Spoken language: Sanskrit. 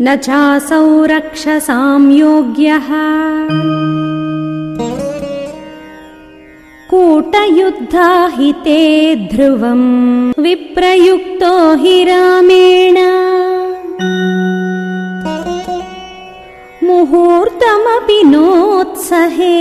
न चासौ रक्षसां योग्यः। कूटयुद्धाहिते ध्रुवम् विप्रयुक्तो हि रामेण। मुहूर्तमपि नोत्सहे।